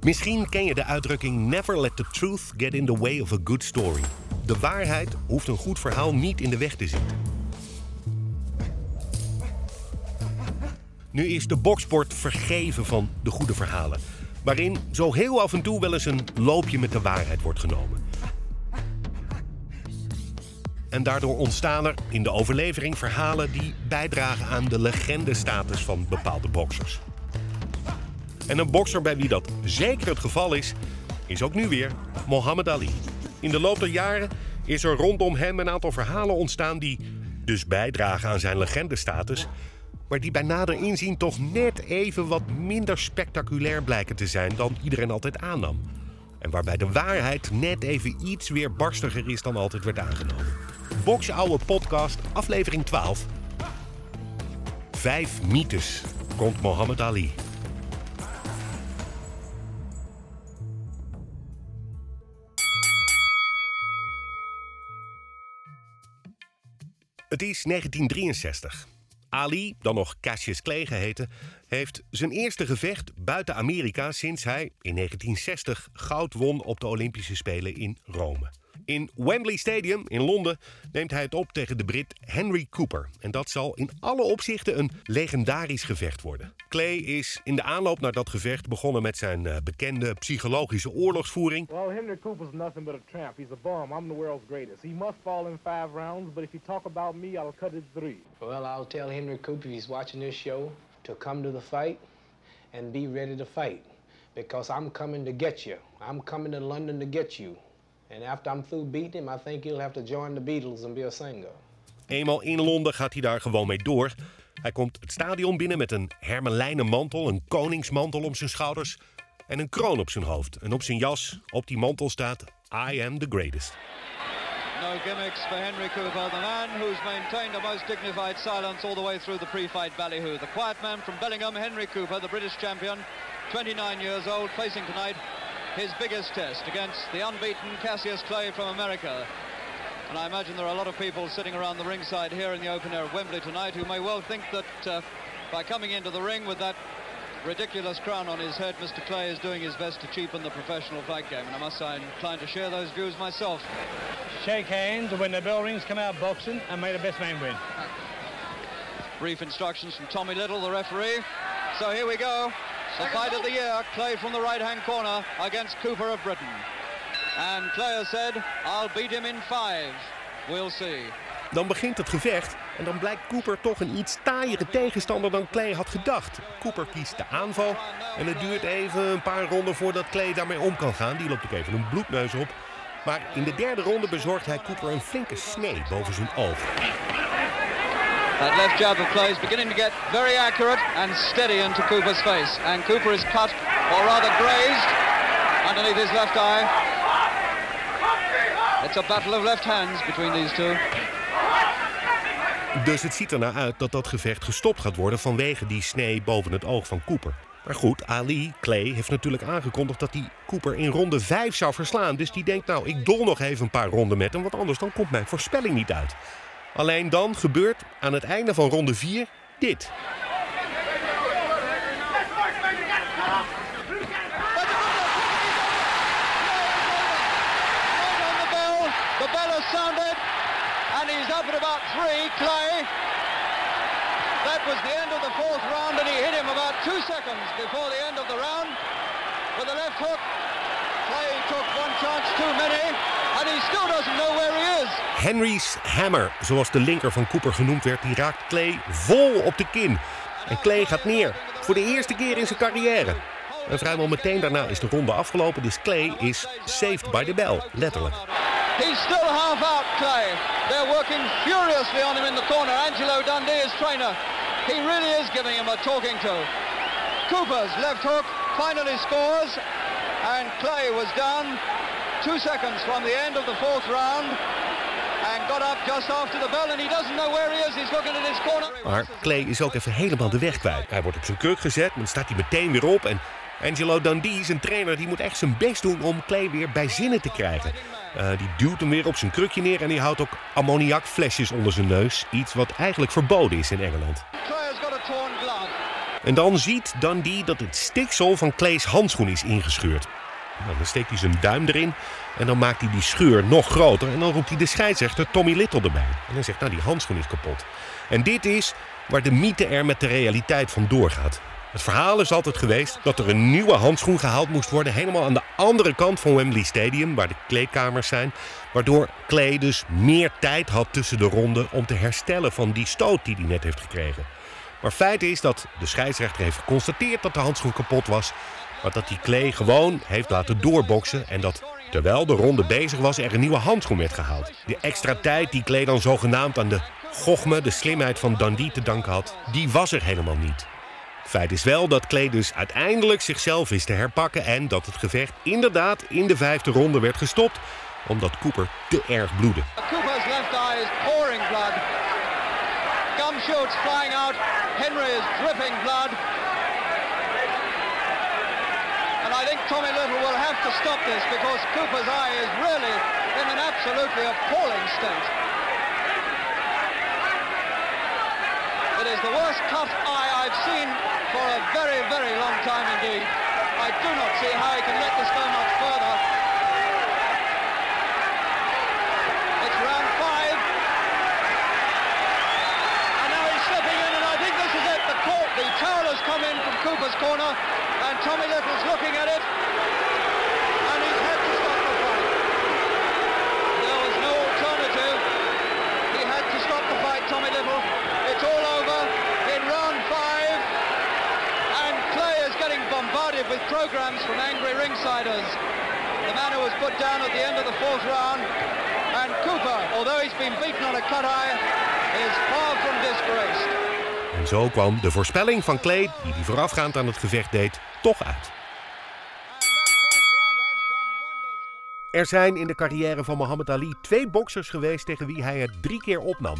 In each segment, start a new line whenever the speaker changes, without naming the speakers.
Misschien ken je de uitdrukking Never let the truth get in the way of a good story. De waarheid hoeft een goed verhaal niet in de weg te zitten. Nu is de boksport vergeven van de goede verhalen, waarin zo heel af en toe wel eens een loopje met de waarheid wordt genomen. En daardoor ontstaan er in de overlevering verhalen die bijdragen aan de legendestatus van bepaalde boksers. En een bokser bij wie dat zeker het geval is, is ook nu weer Muhammad Ali. In de loop der jaren is er rondom hem een aantal verhalen ontstaan die dus bijdragen aan zijn legendestatus, maar die bij nader inzien toch net even wat minder spectaculair blijken te zijn dan iedereen altijd aannam. En waarbij de waarheid net even iets weer barstiger is dan altijd werd aangenomen. Box Oude Podcast, aflevering 12. Vijf mythes rond Muhammad Ali. Het is 1963. Ali, dan nog Cassius Clay geheten, heeft zijn eerste gevecht buiten Amerika sinds hij in 1960 goud won op de Olympische Spelen in Rome. In Wembley Stadium in Londen neemt hij het op tegen de Brit Henry Cooper. En dat zal in alle opzichten een legendarisch gevecht worden. Clay is in de aanloop naar dat gevecht begonnen met zijn uh, bekende psychologische oorlogsvoering.
Well, Henry Cooper's nothing but a tramp. He's a bum. I'm the world's greatest. He must fall in five rounds, but if you talk about me, I'll cut it three.
Well, I'll tell Henry Cooper if he's watching this show to come to the fight and be ready to fight. Because I'm coming to get you. I'm coming to London to get you. And after I'm through beating him, I think he'll have to join the Beatles and be a singer.
Eenmaal in Londen gaat hij daar gewoon mee door. Hij komt het stadion binnen met een hermelijnen mantel, een koningsmantel om zijn schouders en een kroon op zijn hoofd. En op zijn jas, op die mantel staat I am the greatest.
No gimmicks for Henry Cooper, the man who's maintained a most dignified silence all the way through the pre-fight ballyhoo. The quiet man from Bellingham, Henry Cooper, the British champion, 29 years old, facing tonight his biggest test against the unbeaten Cassius Clay from America. And I imagine there are a lot of people sitting around the ringside here in the open air of Wembley tonight who may well think that uh, by coming into the ring with that ridiculous crown on his head, Mr. Clay is doing his best to cheapen the professional fight game. And I must say I'm inclined to share those views myself.
Shake hands when the bell rings, come out boxing and may the best man win.
Brief instructions from Tommy Little, the referee. So here we go. The fight of the year, Clay from the right-hand corner against Cooper of Britain. And Clay said, I'll beat him in five. We'll see.
Dan begint het gevecht en dan blijkt Cooper toch een iets taaiere tegenstander dan Clay had gedacht. Cooper kiest de aanval en het duurt even een paar ronden voordat Clay daarmee om kan gaan. Die loopt ook even een bloedneus op. Maar in de derde ronde bezorgt hij Cooper een flinke snee boven zijn oog.
That left jab of is beginning to get very accurate and steady into Cooper's face. And Cooper is cut, or rather grazed, underneath his left eye. It's a battle of left hands between these two.
Dus het ziet er naar uit dat dat gevecht gestopt gaat worden vanwege die snee boven het oog van Cooper. Maar goed, Ali, Clay, heeft natuurlijk aangekondigd dat hij Cooper in ronde 5 zou verslaan. Dus die denkt, nou, ik dol nog even een paar ronden met hem, want anders dan komt mijn voorspelling niet uit. Alleen dan gebeurt aan het einde van ronde 4 dit.
about three. Clay. That was the end of the fourth round, and he hit him about two seconds before the end of the round with a left hook. Too many, and he still doesn't know where he is.
Henry's Hammer, zoals de linker van Cooper genoemd werd, die raakt Clay vol op de kin. En Clay gaat neer, voor de eerste keer in zijn carrière. En vrijwel meteen daarna is de ronde afgelopen, dus Clay is saved by the bell, letterlijk.
He's still half out, Clay. They're working furiously on him in the corner. Angelo Dundee is trainer. He really is giving him a talking to. Cooper's left hook finally scores, and Clay was down two seconds from the end of the fourth round and got up just after the bell, and he doesn't know where he is. He's looking at his corner.
Maar Clay is ook even helemaal de weg kwijt. Hij wordt op zijn kruk gezet, dan staat hij meteen weer op. En Angelo Dundee, zijn trainer, die moet echt zijn best doen om Clay weer bij zinnen te krijgen. Uh, die duwt hem weer op zijn krukje neer en die houdt ook ammoniakflesjes onder zijn neus. Iets wat eigenlijk verboden is in Engeland. En dan ziet Dundee dat het stiksel van Clay's handschoen is ingescheurd. Nou, dan steekt hij zijn duim erin en dan maakt hij die scheur nog groter. En dan roept hij de scheidsrechter Tommy Little erbij. En hij zegt, nou die handschoen is kapot. En dit is waar de mythe er met de realiteit van doorgaat. Het verhaal is altijd geweest dat er een nieuwe handschoen gehaald moest worden, helemaal aan de andere kant van Wembley Stadium, waar de kleedkamers zijn. Waardoor Clay dus meer tijd had tussen de ronden om te herstellen van die stoot die hij net heeft gekregen. Maar feit is dat de scheidsrechter heeft geconstateerd dat de handschoen kapot was, maar dat die Clay gewoon heeft laten doorboksen en dat terwijl de ronde bezig was er een nieuwe handschoen werd gehaald. De extra tijd die Clay dan zogenaamd aan de gochme, de slimheid van Dundee te danken had, die was er helemaal niet. Feit is wel dat Clay dus uiteindelijk zichzelf wist te herpakken en dat het gevecht inderdaad in de vijfde ronde werd gestopt omdat Cooper te erg bloedde.
Cooper's left eye is pouring blood. Gum shoots flying out. Henry is dripping blood. And I think Tommy Little will have to stop this because Cooper's eye is really in an absolutely appalling state. It is the worst cut eye I've seen for a very, very long time indeed. I do not see how he can let this go much further. It's round five. And now he's slipping in, and I think this is it. The towel has come in from Cooper's corner, and Tommy Little's looking at it. And he's had to stop the fight. There was no alternative. He had to stop the fight, Tommy Little. It's all over in round five. And Clay is getting bombarded with programs from angry ringsiders. The man who was put down at the end of the fourth round. And Cooper, although he's been beaten on a cut eye, is far from disgraced.
En zo kwam de voorspelling van Clay, die hij voorafgaand aan het gevecht deed, toch uit. Er zijn in de carrière van Muhammad Ali twee boksers geweest tegen wie hij het drie keer opnam.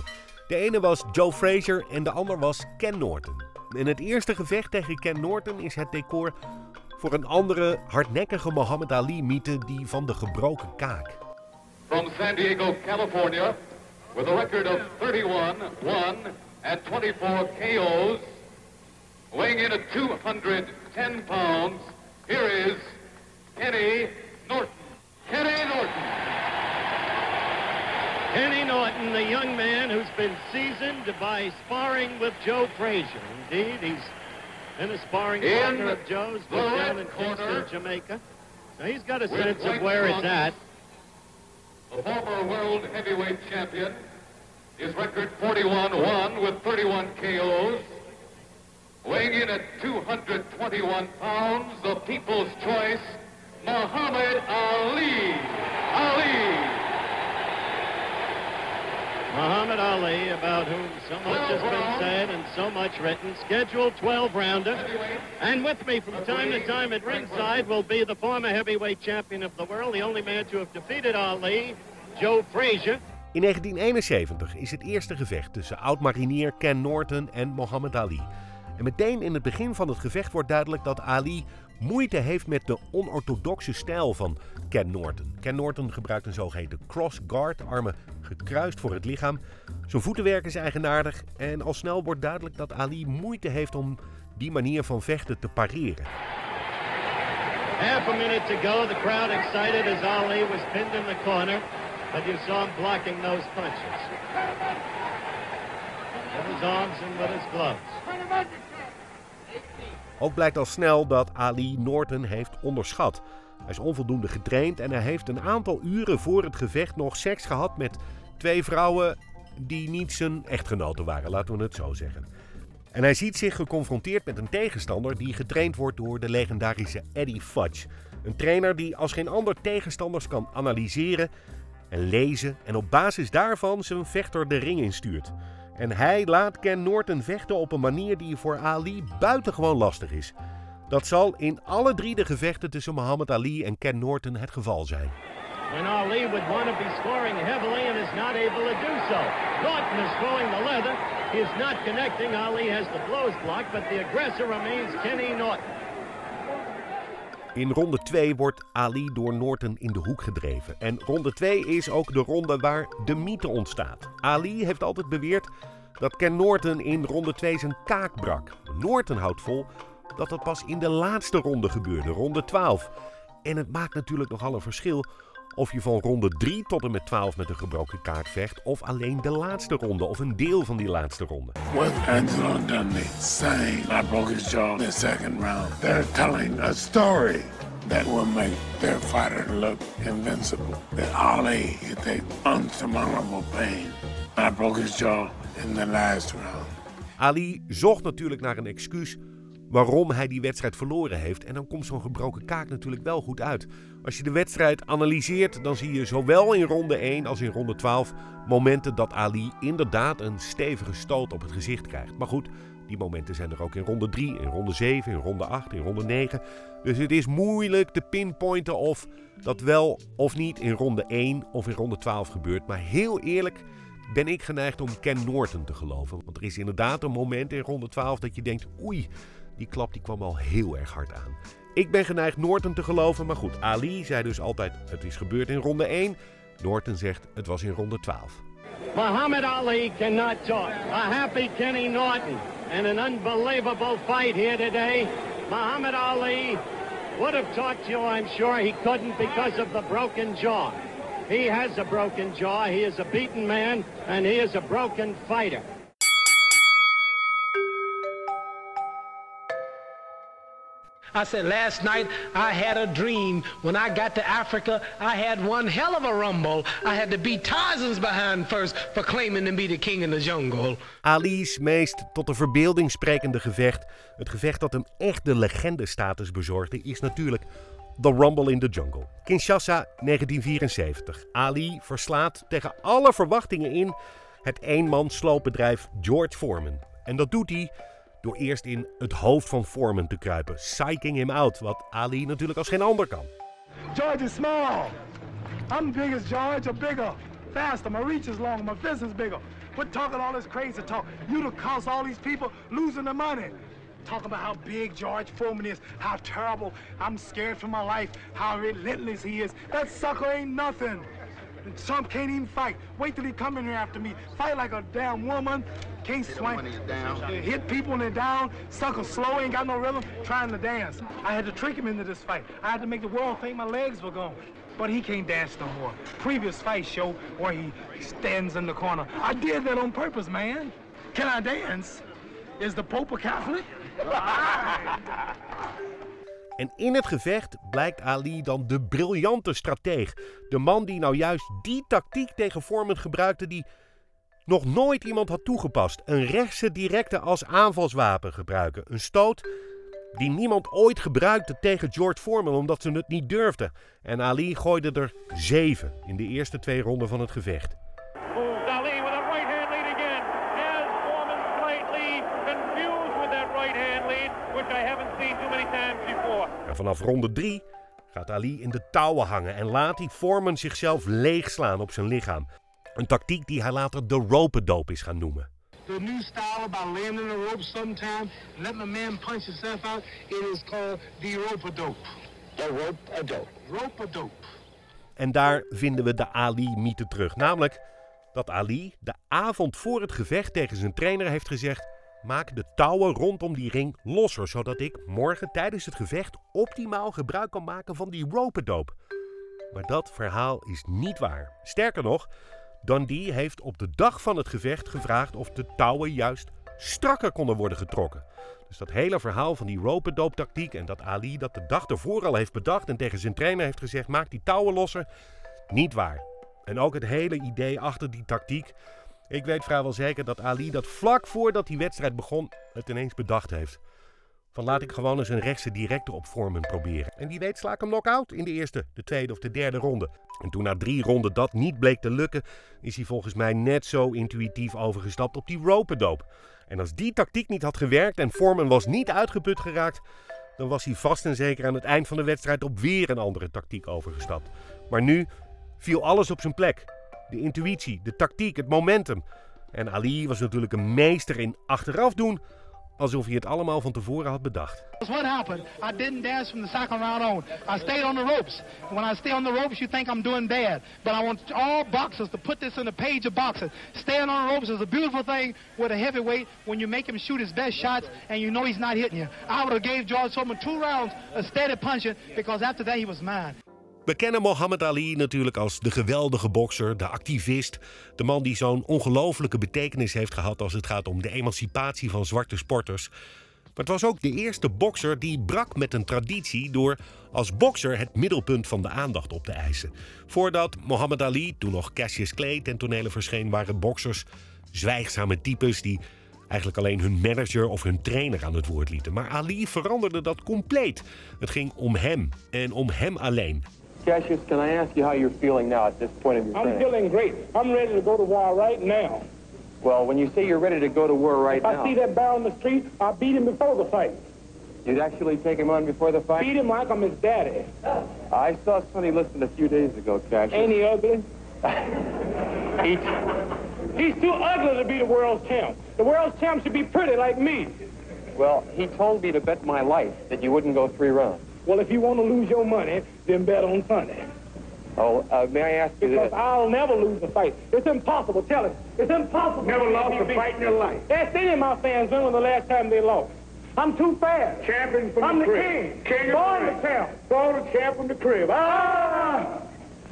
De ene was Joe Frazier en de ander was Ken Norton. In het eerste gevecht tegen Ken Norton is het decor voor een andere hardnekkige Muhammad Ali-mythe, die van de gebroken kaak.
from San Diego, California, with a record of 31, 1, and 24 KOs, weighing in at 210 pounds, here is Kenny Norton. Kenny Norton.
Kenny Norton, the young man who's been seasoned by sparring with Joe Frazier. Indeed, he's been a sparring
In
partner of Joe's, down in Kingston, Jamaica. So he's got a sense of where it's at.
The former world heavyweight champion. His record 41-1 with 31 KOs. Weighing in at 221 pounds, the people's choice, Muhammad Ali. Ali.
Muhammad Ali, about whom so much has been said and so much written, scheduled 12 rounder. And with me from time to time at ringside will be the former heavyweight champion of the world, the only man to have defeated Ali, Joe Frazier.
In 1971 is het eerste gevecht tussen oud-marinier Ken Norton en Muhammad Ali. En meteen in het begin van het gevecht wordt duidelijk dat Ali moeite heeft met de onorthodoxe stijl van Ken Norton. Ken Norton gebruikt een zogeheten cross guard, armen gekruist voor het lichaam. Zijn voetenwerk is eigenaardig en al snel wordt duidelijk dat Ali moeite heeft om die manier van vechten te pareren.
Half a minute to go, the crowd excited as Ali was pinned in the corner, but you saw blocking those punches. With his arms and with his gloves.
Ook blijkt al snel dat Ali Norton heeft onderschat. Hij is onvoldoende getraind en hij heeft een aantal uren voor het gevecht nog seks gehad met twee vrouwen die niet zijn echtgenoten waren, laten we het zo zeggen. En hij ziet zich geconfronteerd met een tegenstander die getraind wordt door de legendarische Eddie Fudge. Een trainer die als geen ander tegenstanders kan analyseren en lezen en op basis daarvan zijn vechter de ring instuurt. En hij laat Ken Norton vechten op een manier die voor Ali buitengewoon lastig is. Dat zal in alle drie de gevechten tussen Muhammad Ali en Ken Norton het geval zijn.
When Ali would want to be scoring heavily and is not able to do so. Norton is throwing the leather. He is not connecting. Ali has the blows blocked, but the aggressor remains Kenny Norton.
In ronde 2 wordt Ali door Norton in de hoek gedreven. En ronde 2 is ook de ronde waar de mythe ontstaat. Ali heeft altijd beweerd dat Ken Norton in ronde 2 zijn kaak brak. Norton houdt vol dat dat pas in de laatste ronde gebeurde, ronde 12. En het maakt natuurlijk nogal een verschil of je van ronde 3 tot en met 12 met een gebroken kaak vecht, of alleen de laatste ronde of een deel van die laatste ronde.
With Angelo Dundee saying I broke his jaw in the second round, they're telling a story that will make their fighter look invincible. That Ali is take unsurmountable pain. I broke his jaw in the last round.
Ali zocht natuurlijk naar een excuus waarom hij die wedstrijd verloren heeft. En dan komt zo'n gebroken kaak natuurlijk wel goed uit. Als je de wedstrijd analyseert, dan zie je zowel in ronde 1 als in ronde 12 momenten dat Ali inderdaad een stevige stoot op het gezicht krijgt. Maar goed, die momenten zijn er ook in ronde 3, in ronde 7, in ronde 8, in ronde 9. Dus het is moeilijk te pinpointen of dat wel of niet in ronde 1 of in ronde 12 gebeurt. Maar heel eerlijk ben ik geneigd om Ken Norton te geloven. Want er is inderdaad een moment in ronde 12 dat je denkt: oei, die klap die kwam al heel erg hard aan. Ik ben geneigd Norton te geloven, maar goed, Ali zei dus altijd het is gebeurd in ronde 1. Norton zegt het was in ronde 12.
Muhammad Ali cannot talk. A happy Kenny Norton. And an unbelievable fight here today. Muhammad Ali would have talked to you, I'm sure he couldn't because of the broken jaw. He has a broken jaw, he is a beaten man, and he is a broken fighter.
I said, last night I had a dream. When I got to Africa, I had one hell of a rumble. I had to beat Tarzan's behind first for claiming to be the king in the jungle.
Ali's meest tot de verbeelding sprekende gevecht, het gevecht dat hem echt de legendestatus bezorgde, is natuurlijk The Rumble in the Jungle. Kinshasa 1974. Ali verslaat tegen alle verwachtingen in het eenman sloopbedrijf George Foreman. En dat doet hij door eerst in het hoofd van Foreman te kruipen, psyching him out, wat Ali natuurlijk als geen ander kan.
George is small. I'm big as George, or bigger, faster. My reach is longer, my fist is bigger. Quit talking all this crazy talk. You to cost all these people losing their money. Talking about how big George Foreman is, how terrible. I'm scared for my life, how relentless he is. That sucker ain't nothing. Trump can't even fight. Wait till he come in here after me. Fight like a damn woman. Can't swing. Hit people when they're down. Sucker slow, ain't got no rhythm. Trying to dance. I had to trick him into this fight. I had to make the world think my legs were gone. But he can't dance no more. Previous fight show where he stands in the corner. I did that on purpose, man. Can I dance? Is the Pope a Catholic?
En in het gevecht blijkt Ali dan de briljante strateeg. De man die nou juist die tactiek tegen Foreman gebruikte die nog nooit iemand had toegepast. Een rechtse directe als aanvalswapen gebruiken. Een stoot die niemand ooit gebruikte tegen George Foreman omdat ze het niet durfden. En Ali gooide er zeven in de eerste twee ronden van het gevecht.
Moves Ali with a right hand lead again. Has Foreman slightly confused with that right hand lead, which I haven't seen too many times before.
En vanaf ronde 3 gaat Ali in de touwen hangen en laat hij Foreman zichzelf leegslaan op zijn lichaam. Een tactiek die hij later de rope-dope is gaan noemen.
The new style about laying in the rope sometime, letting a man punch himself out, it is called the rope-a-dope. The rope-a-dope. Rope-a-dope.
En daar vinden we de Ali-mythe terug. Namelijk dat Ali de avond voor het gevecht tegen zijn trainer heeft gezegd: Maak de touwen rondom die ring losser, zodat ik morgen tijdens het gevecht optimaal gebruik kan maken van die rope-dope. Maar dat verhaal is niet waar. Sterker nog, Dundee heeft op de dag van het gevecht gevraagd of de touwen juist strakker konden worden getrokken. Dus dat hele verhaal van die rope-dope tactiek en dat Ali dat de dag ervoor al heeft bedacht en tegen zijn trainer heeft gezegd: maak die touwen losser, niet waar. En ook het hele idee achter die tactiek. Ik weet vrijwel zeker dat Ali dat vlak voordat die wedstrijd begon het ineens bedacht heeft. Van laat ik gewoon eens een rechtse directe op Foreman proberen. En wie weet sla ik hem knock-out in de eerste, de tweede of de derde ronde. En toen na drie ronden dat niet bleek te lukken, is hij volgens mij net zo intuïtief overgestapt op die rope-dope. En als die tactiek niet had gewerkt en Foreman was niet uitgeput geraakt, dan was hij vast en zeker aan het eind van de wedstrijd op weer een andere tactiek overgestapt. Maar nu viel alles op zijn plek. De intuïtie, de tactiek, het momentum. En Ali was natuurlijk een meester in achteraf doen alsof hij het allemaal van tevoren had bedacht.
What happened? I didn't dance from the second round on. I stayed on the ropes. When I stay on the ropes, you think I'm doing bad. But I want all boxers to put this in the page of boxing. Staying on the ropes is a beautiful thing with a heavyweight when you make him shoot his best shots and you know he's not hitting you. I would have gave George Foreman two rounds of steady punching because after that he was mine.
We kennen Muhammad Ali natuurlijk als de geweldige bokser, de activist, de man die zo'n ongelofelijke betekenis heeft gehad als het gaat om de emancipatie van zwarte sporters. Maar het was ook de eerste bokser die brak met een traditie door als bokser het middelpunt van de aandacht op te eisen. Voordat Muhammad Ali, toen nog Cassius Clay, ten tonele verscheen, waren boksers zwijgzame types die eigenlijk alleen hun manager of hun trainer aan het woord lieten. Maar Ali veranderde dat compleet. Het ging om hem en om hem alleen.
Cassius, can I ask you how you're feeling now at this point of your
I'm
training?
feeling great. I'm ready to go to war right now.
Well, when you say you're ready to go to war right
If I see that bear on the street, I'll beat him before the fight.
you'd actually take him on before the fight?
Beat him like I'm his daddy.
I saw Sonny Liston a few days ago, Cassius.
Ain't he ugly? He- He's too ugly to be the world's champ. The world's champ should be pretty like me.
Well, he told me to bet my life that you wouldn't go three rounds.
Well, if you want to lose your money, then bet on Sunday.
Oh, uh, may I ask you
Because
this?
I'll never lose a fight. It's impossible. Tell him. It's impossible.
Never lost a fight in your life.
Ask any of my fans when was the last time they lost. I'm too fast.
Champion from
I'm
the
the
crib.
king.
King of
Born
the
the
ring.
champ. Born the champ from the crib. Ah!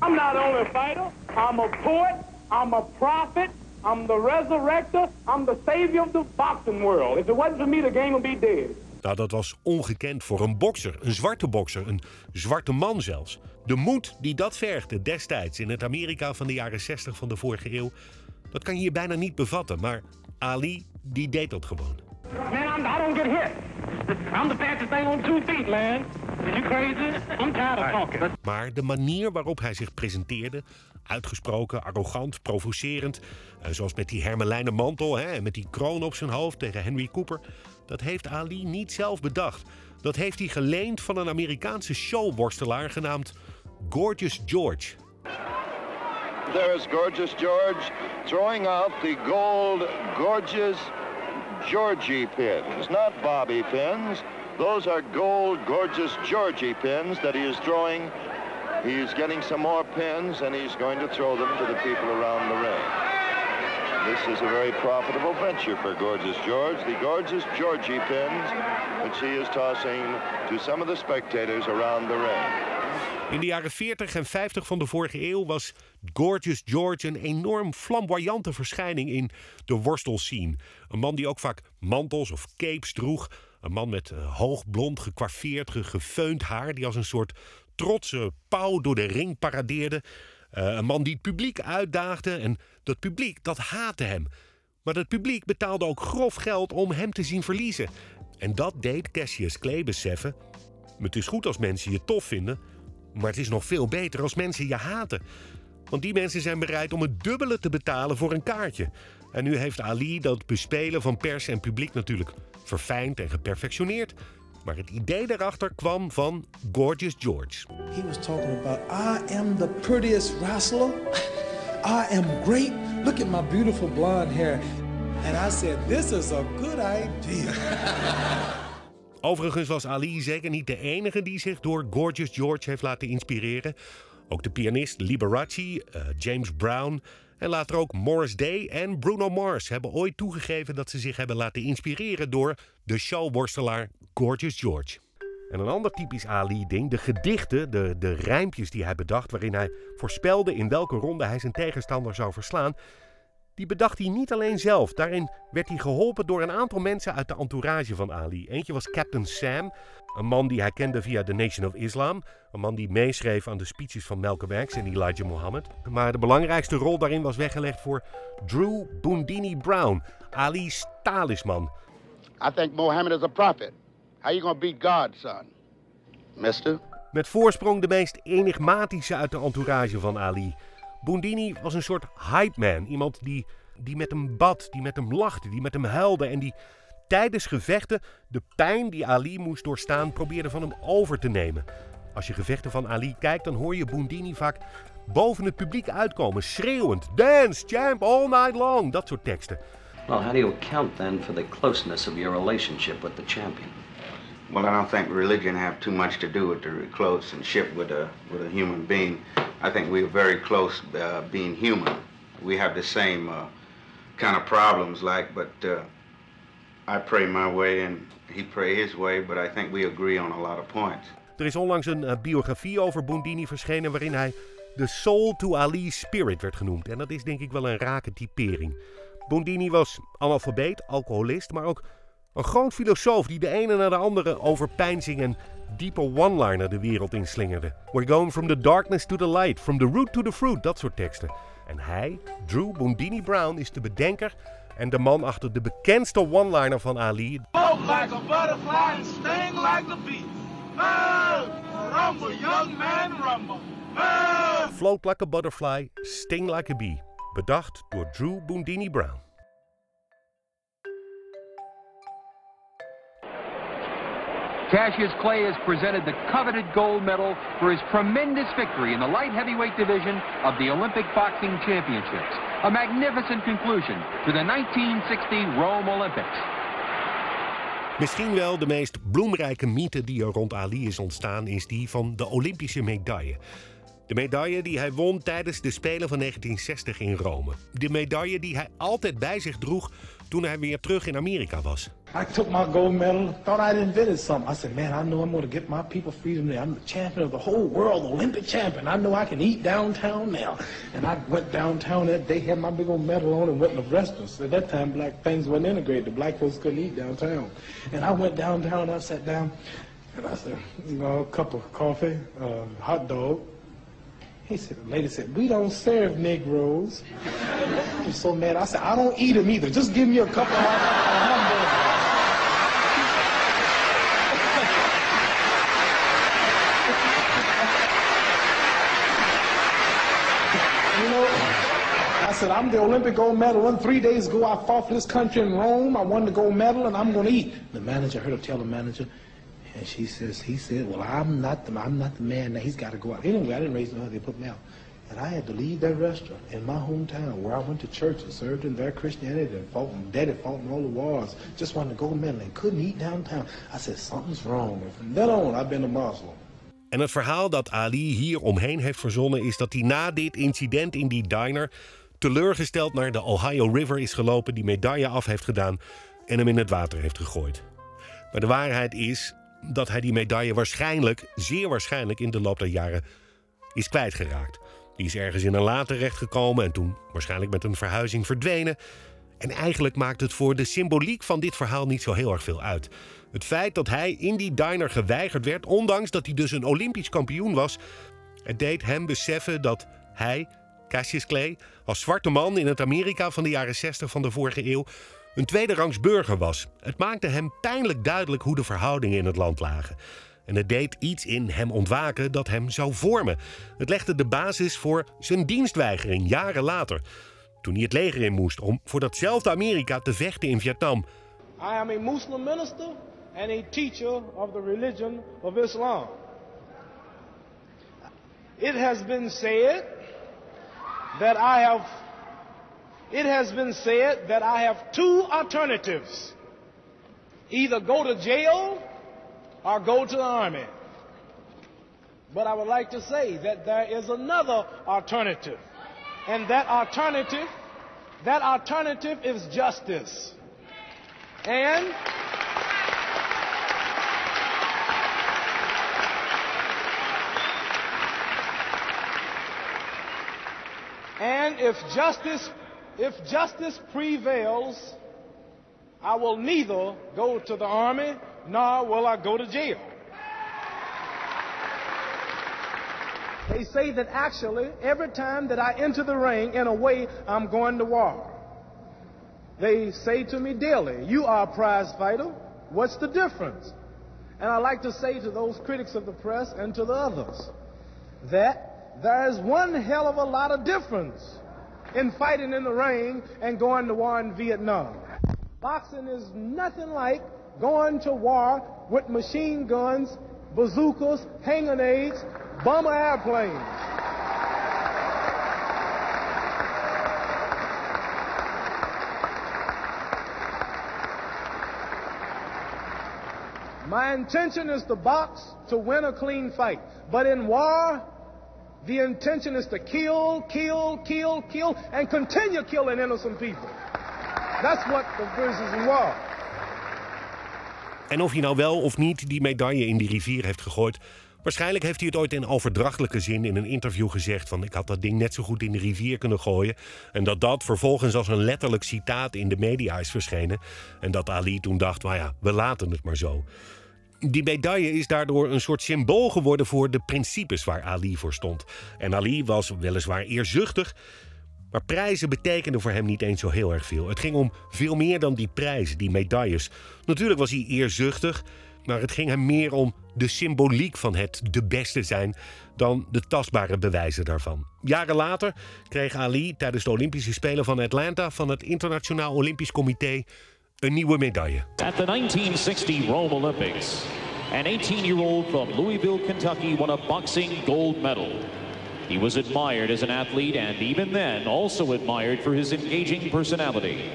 I'm not only a fighter. I'm a poet. I'm a prophet. I'm the resurrector. I'm the savior of the boxing world. If it wasn't for me, the game would be dead.
Nou, dat was ongekend voor een bokser, een zwarte bokser, een zwarte man zelfs. De moed die dat vergde destijds in het Amerika van de jaren 60 van de vorige eeuw, dat kan je hier bijna niet bevatten. Maar Ali, die deed dat gewoon.
Man, I don't get hit. I'm the fastest thing on two feet, man. Is you crazy? I'm tired of talking.
Maar de manier waarop hij zich presenteerde, uitgesproken, arrogant, provocerend, eh, zoals met die hermelijnen mantel hè, en met die kroon op zijn hoofd tegen Henry Cooper, dat heeft Ali niet zelf bedacht. Dat heeft hij geleend van een Amerikaanse showworstelaar genaamd Gorgeous George.
There's Gorgeous George throwing out the gold Gorgeous Georgie pins, not Bobby pins. Those are gold Gorgeous Georgie pins that he is throwing. He's getting some more pins and he's going to throw them to the people around the ring. This is a very profitable venture for Gorgeous George. The Gorgeous Georgie pins, which he is tossing to some of the spectators around the ring.
In de jaren 40 en 50 van de vorige eeuw was Gorgeous George een enorm flamboyante verschijning in de worstelscene. Een man die ook vaak mantels of capes droeg. Een man met eh, hoog blond, gekwaffeerd, ge- gefeund haar, die als een soort trotse pauw door de ring paradeerde. Eh, een man die het publiek uitdaagde en dat publiek dat haatte hem. Maar dat publiek betaalde ook grof geld om hem te zien verliezen. En dat deed Cassius Clay beseffen. Het is goed als mensen je tof vinden, maar het is nog veel beter als mensen je haten. Want die mensen zijn bereid om het dubbele te betalen voor een kaartje. En nu heeft Ali dat bespelen van pers en publiek natuurlijk verfijnd en geperfectioneerd. Maar het idee daarachter kwam van Gorgeous George.
He was talking about, I am the prettiest wrestler. I am great. Look at my beautiful blonde hair. And I said, this is a good idea.
Overigens was Ali zeker niet de enige die zich door Gorgeous George heeft laten inspireren. Ook de pianist Liberace, eh, James Brown en later ook Morris Day en Bruno Mars hebben ooit toegegeven dat ze zich hebben laten inspireren door de showworstelaar Gorgeous George. En een ander typisch Ali-ding, de gedichten, de, de rijmpjes die hij bedacht, waarin hij voorspelde in welke ronde hij zijn tegenstander zou verslaan, die bedacht hij niet alleen zelf. Daarin werd hij geholpen door een aantal mensen uit de entourage van Ali. Eentje was Captain Sam, een man die hij kende via The Nation of Islam. Een man die meeschreef aan de speeches van Malcolm X en Elijah Muhammad. Maar de belangrijkste rol daarin was weggelegd voor Drew Boondini Brown, Ali's talisman.
I think Mohammed is a prophet. How you gonna beat God, son? Mister?
Met voorsprong de meest enigmatische uit de entourage van Ali. Boondini was een soort hype man. Iemand die, die met hem bad, die met hem lachte, die met hem huilde en die tijdens gevechten de pijn die Ali moest doorstaan probeerde van hem over te nemen. Als je gevechten van Ali kijkt, dan hoor je Boondini vaak boven het publiek uitkomen, schreeuwend: Dance, champ, all night long. Dat soort teksten.
Well, how do you account then for the closeness of your relationship with the champion?
Well, I don't think religion have too much to do with the relationship with a with a human being. I think we're very close uh, being human. We have the same uh, kind of problems, like, but uh, I pray my way and he pray his way, but I think we agree on a lot of points.
Er is onlangs een uh, biografie over Boondini verschenen waarin hij de Soul to Ali Spirit werd genoemd. En dat is denk ik wel een rake typering. Boondini was analfabeet, alcoholist, maar ook een groot filosoof die de ene naar de andere overpeinzing en diepe one-liner de wereld inslingerde. We're going from the darkness to the light, from the root to the fruit, dat soort teksten. En hij, Drew Boondini Brown, is de bedenker en de man achter de bekendste one-liner van Ali.
Float like a butterfly and sting like a bee. Rumble, young man, rumble.
Float like a butterfly, sting like a bee. Bedacht door Drew Boondini Brown.
Cassius Clay has presented the coveted gold medal for his tremendous victory in the light heavyweight division of the Olympic Boxing Championships. A magnificent conclusion to the 1960 Rome Olympics.
Misschien wel de meest bloemrijke mythe die er rond Ali is ontstaan, is die van de Olympische medaille. De medaille die hij won tijdens de Spelen van 1960 in Rome. De medaille die hij altijd bij zich droeg toen hij weer terug in Amerika was.
I took my gold medal, thought I'd invented something. I said, man, I know I'm going to get my people freedom. I'm the champion of the whole world, Olympic champion. I know I can eat downtown now. And I went downtown that day, had my big old medal on, and went to restaurants. At that time, black things weren't integrated. The black folks couldn't eat downtown. And I went downtown, I sat down, and I said, you know, a cup of coffee, uh, hot dog. He said, the lady said, we don't serve Negroes. I was so mad. I said, I don't eat them either. Just give me a cup of hot You know, I said, I'm the Olympic gold medal. One three days ago, I fought for this country in Rome. I won the gold medal, and I'm going to eat. The manager I heard her tell the manager, and she says, he said, well, I'm not the, I'm not the man. Now he's got to go out. Anyway, I didn't raise no They put me out. And I had to leave that restaurant in my hometown where I went to church and served in their Christianity and fought and daddy fought in all the wars. Just wanted to go medal and couldn't eat downtown. I said, something's wrong. And from then on, I've been a Muslim.
En het verhaal dat Ali hier omheen heeft verzonnen is dat hij na dit incident in die diner teleurgesteld naar de Ohio River is gelopen, die medaille af heeft gedaan en hem in het water heeft gegooid. Maar de waarheid is dat hij die medaille waarschijnlijk, zeer waarschijnlijk in de loop der jaren is kwijtgeraakt. Die is ergens in een la terechtgekomen en toen waarschijnlijk met een verhuizing verdwenen. En eigenlijk maakt het voor de symboliek van dit verhaal niet zo heel erg veel uit. Het feit dat hij in die diner geweigerd werd, ondanks dat hij dus een Olympisch kampioen was, het deed hem beseffen dat hij, Cassius Clay, als zwarte man in het Amerika van de jaren 60 van de vorige eeuw, een tweederangs burger was. Het maakte hem pijnlijk duidelijk hoe de verhoudingen in het land lagen. En het deed iets in hem ontwaken dat hem zou vormen. Het legde de basis voor zijn dienstweigering jaren later. Toen hij het leger in moest om voor datzelfde Amerika te vechten in Vietnam.
I am a Muslim minister and a teacher of the religion of Islam. It has been said that I have it has been said that I have two alternatives. Either go to jail or go to the army. But I would like to say that there is another alternative. And that alternative, that alternative is justice. And And if justice if justice prevails, I will neither go to the army nor will I go to jail. They say that actually every time that I enter the ring, in a way, I'm going to war. They say to me daily, You are a prize fighter. What's the difference? And I like to say to those critics of the press and to the others that there is one hell of a lot of difference in fighting in the ring and going to war in Vietnam. Boxing is nothing like going to war with machine guns, bazookas, hanging aids, bomber airplanes.
My intention is to box to win a clean fight. But in war, the intention is to kill, kill, kill, kill, and continue killing innocent people. That's what the in war.
En of hij nou wel of niet die medaille in die rivier heeft gegooid. Waarschijnlijk heeft hij het ooit in overdrachtelijke zin in een interview gezegd: van ik had dat ding net zo goed in de rivier kunnen gooien. En dat dat vervolgens als een letterlijk citaat in de media is verschenen. En dat Ali toen dacht: nou ja, we laten het maar zo. Die medaille is daardoor een soort symbool geworden voor de principes waar Ali voor stond. En Ali was weliswaar eerzuchtig, maar prijzen betekenden voor hem niet eens zo heel erg veel. Het ging om veel meer dan die prijzen, die medailles. Natuurlijk was hij eerzuchtig, maar het ging hem meer om de symboliek van het de beste zijn dan de tastbare bewijzen daarvan. Jaren later kreeg Ali tijdens de Olympische Spelen van Atlanta van het Internationaal Olympisch Comité nieuwe medaille.
At the 1960 Rome Olympics, an 18-year-old from Louisville, Kentucky won a boxing gold medal. He was admired as an athlete and even then also admired for his engaging personality.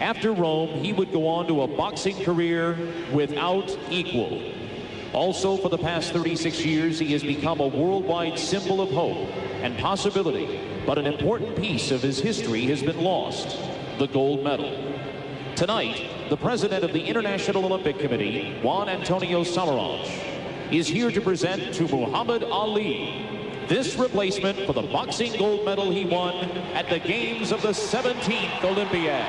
After Rome, he would go on to a boxing career without equal. Also, for the past 36 years, he has become a worldwide symbol of hope and possibility. But an important piece of his history has been lost the gold medal. Tonight, the president of the International Olympic Committee, Juan Antonio Samaranch, is here to present to Muhammad Ali this replacement for the boxing gold medal he won at the Games of the 17th Olympiad.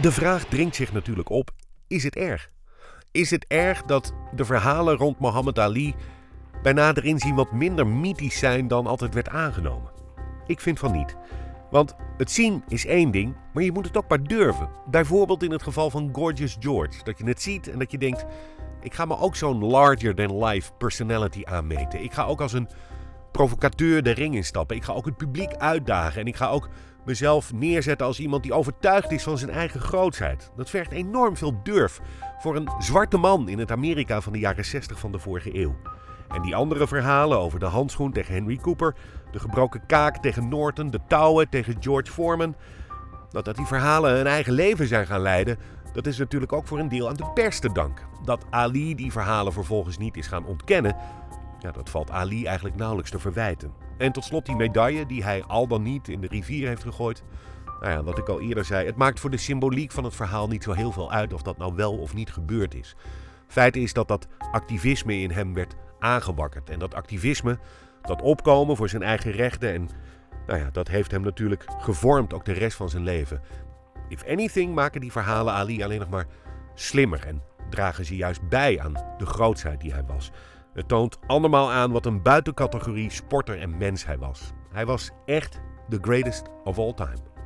De vraag dringt zich natuurlijk op: is het erg? Is het erg dat de verhalen rond Muhammad Ali bij nader inzien wat minder mythisch zijn dan altijd werd aangenomen? Ik vind van niet. Want het zien is één ding, maar je moet het ook maar durven. Bijvoorbeeld in het geval van Gorgeous George. Dat je het ziet en dat je denkt: ik ga me ook zo'n larger-than-life personality aanmeten. Ik ga ook als een provocateur de ring instappen. Ik ga ook het publiek uitdagen. En ik ga ook mezelf neerzetten als iemand die overtuigd is van zijn eigen grootheid. Dat vergt enorm veel durf voor een zwarte man in het Amerika van de jaren 60 van de vorige eeuw. En die andere verhalen over de handschoen tegen Henry Cooper, de gebroken kaak tegen Norton, de touwen tegen George Foreman. Dat, dat die verhalen een eigen leven zijn gaan leiden, dat is natuurlijk ook voor een deel aan de pers te danken. Dat Ali die verhalen vervolgens niet is gaan ontkennen, ja, dat valt Ali eigenlijk nauwelijks te verwijten. En tot slot die medaille die hij al dan niet in de rivier heeft gegooid. Nou ja, wat ik al eerder zei, het maakt voor de symboliek van het verhaal niet zo heel veel uit of dat nou wel of niet gebeurd is. Feit is dat dat activisme in hem werd aangewakkerd. En dat activisme, dat opkomen voor zijn eigen rechten en nou ja, dat heeft hem natuurlijk gevormd ook de rest van zijn leven. If anything maken die verhalen Ali alleen nog maar slimmer en dragen ze juist bij aan de grootheid die hij was. Het toont andermaal aan wat een buitencategorie sporter en mens hij was. Hij was echt the greatest of all time.